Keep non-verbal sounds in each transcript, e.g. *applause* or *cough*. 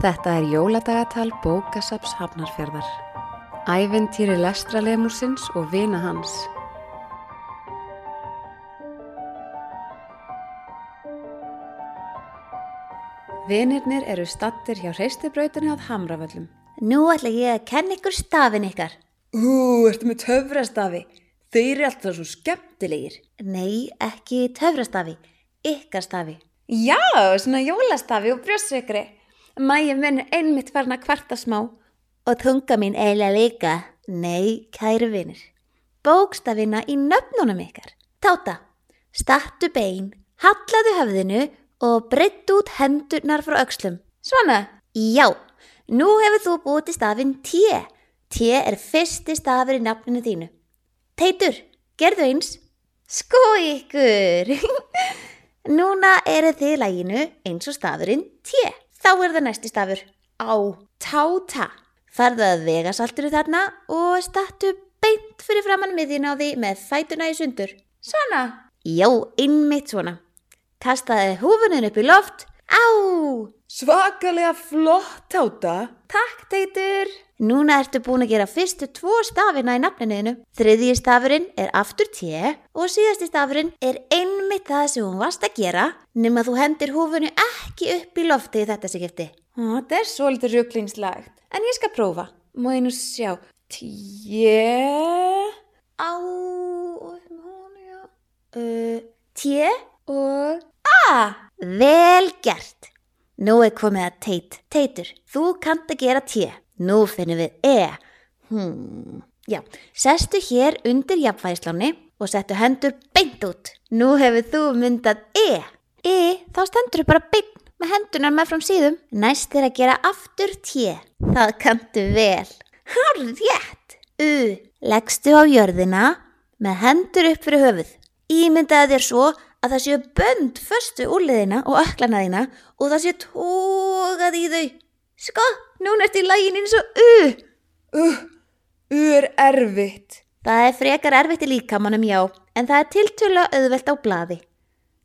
Þetta er jóladagatal bókasaps Hafnarfjörðar. Æventýri lestralemusins og vina hans. Vinirnir eru stattir hjá hreistibrautinu að Hamravöllum. Nú ætla ég að kenna ykkur stafin ykkar. Ú, ertu með töfrastafi? Þeir eru alltaf svo skemmtilegir. Nei, ekki töfrastafi, ykkar stafi. Já, svona jólastafi og brjósveikri. Mæja minn einmitt farin að kvarta smá. Og tunga mín eiginlega líka. Nei, kæru vinir. Bókstafina í nöfnunum ykkar. Táta, startu bein, hallaðu höfðinu og breytt út hendurnar frá öxlum. Svona, Já, nú hefur þú búið til stafinn T. T er fyrsti stafur í nafninu þínu. Teitur, gerðu eins. sko ykkur. *laughs* Núna eru þið læginu eins og stafurinn T. Þá er það næsti stafur. Á, táta. Farðu að vega salturu þarna og startu beint fyrir framann miðjun á því með fætuna í sundur. Svona, Já, innmitt svona. Kastaði húfunin upp í loft. Á! Svakalega flott táta. takk teitur. Núna ertu búin að gera fyrstu tvo stafina í nafninuðinu. Þriðji stafurinn er aftur T og síðasti stafurinn er einmitt það sem hún varst að gera nema þú hendir húfunu ekki upp í lofti í þetta sikifti. Ó, Þetta er svolítið rugglingslagt, en ég skal prófa. Má ég nú sjá. Tjé Á. Uh, T og A. Vel gert. Nú er komið að teit. Teitur, þú kannt að gera T. Nú finnum við E. Hmm. Já, sestu hér undir jafnvægisláni og settu hendur beint út. Nú hefur þú myndað E. E, þá stendur bara beint með hendunar með fram síðum. Næst er að gera aftur T. Það kanntu vel. Hár rétt. U, leggstu á jörðina með hendur upp fyrir höfuð. Ímyndaði þér svo að það séu bönd föstu úrliðina og öklana þína og það séu tókað í þau. Sko, núna ertu í lægin eins og U. Uh, u er erfitt. Það er frekar erfitt í líkamannum, já, en það er tiltölu auðvelt á blaði.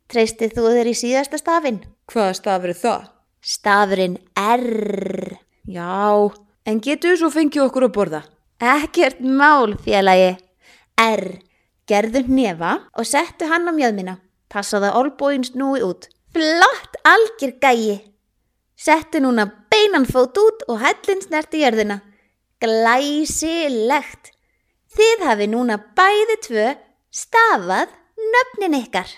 Treystið þú þér í síðasta stafinn? Hvaða stafur er það? Stafurinn R. Já, en getur svo fengið okkur að borða? Ekkert mál, félagi. R. Gerðu hnefa og settu hann á mjöðmina. Passaðu að olbóin snúi út. Flott algjör gæi. Settu núna beinan fót út og hellin snerti jörðina. Glæsilegt. Þið hafi núna bæði tvö stafað nöfnin ykkar.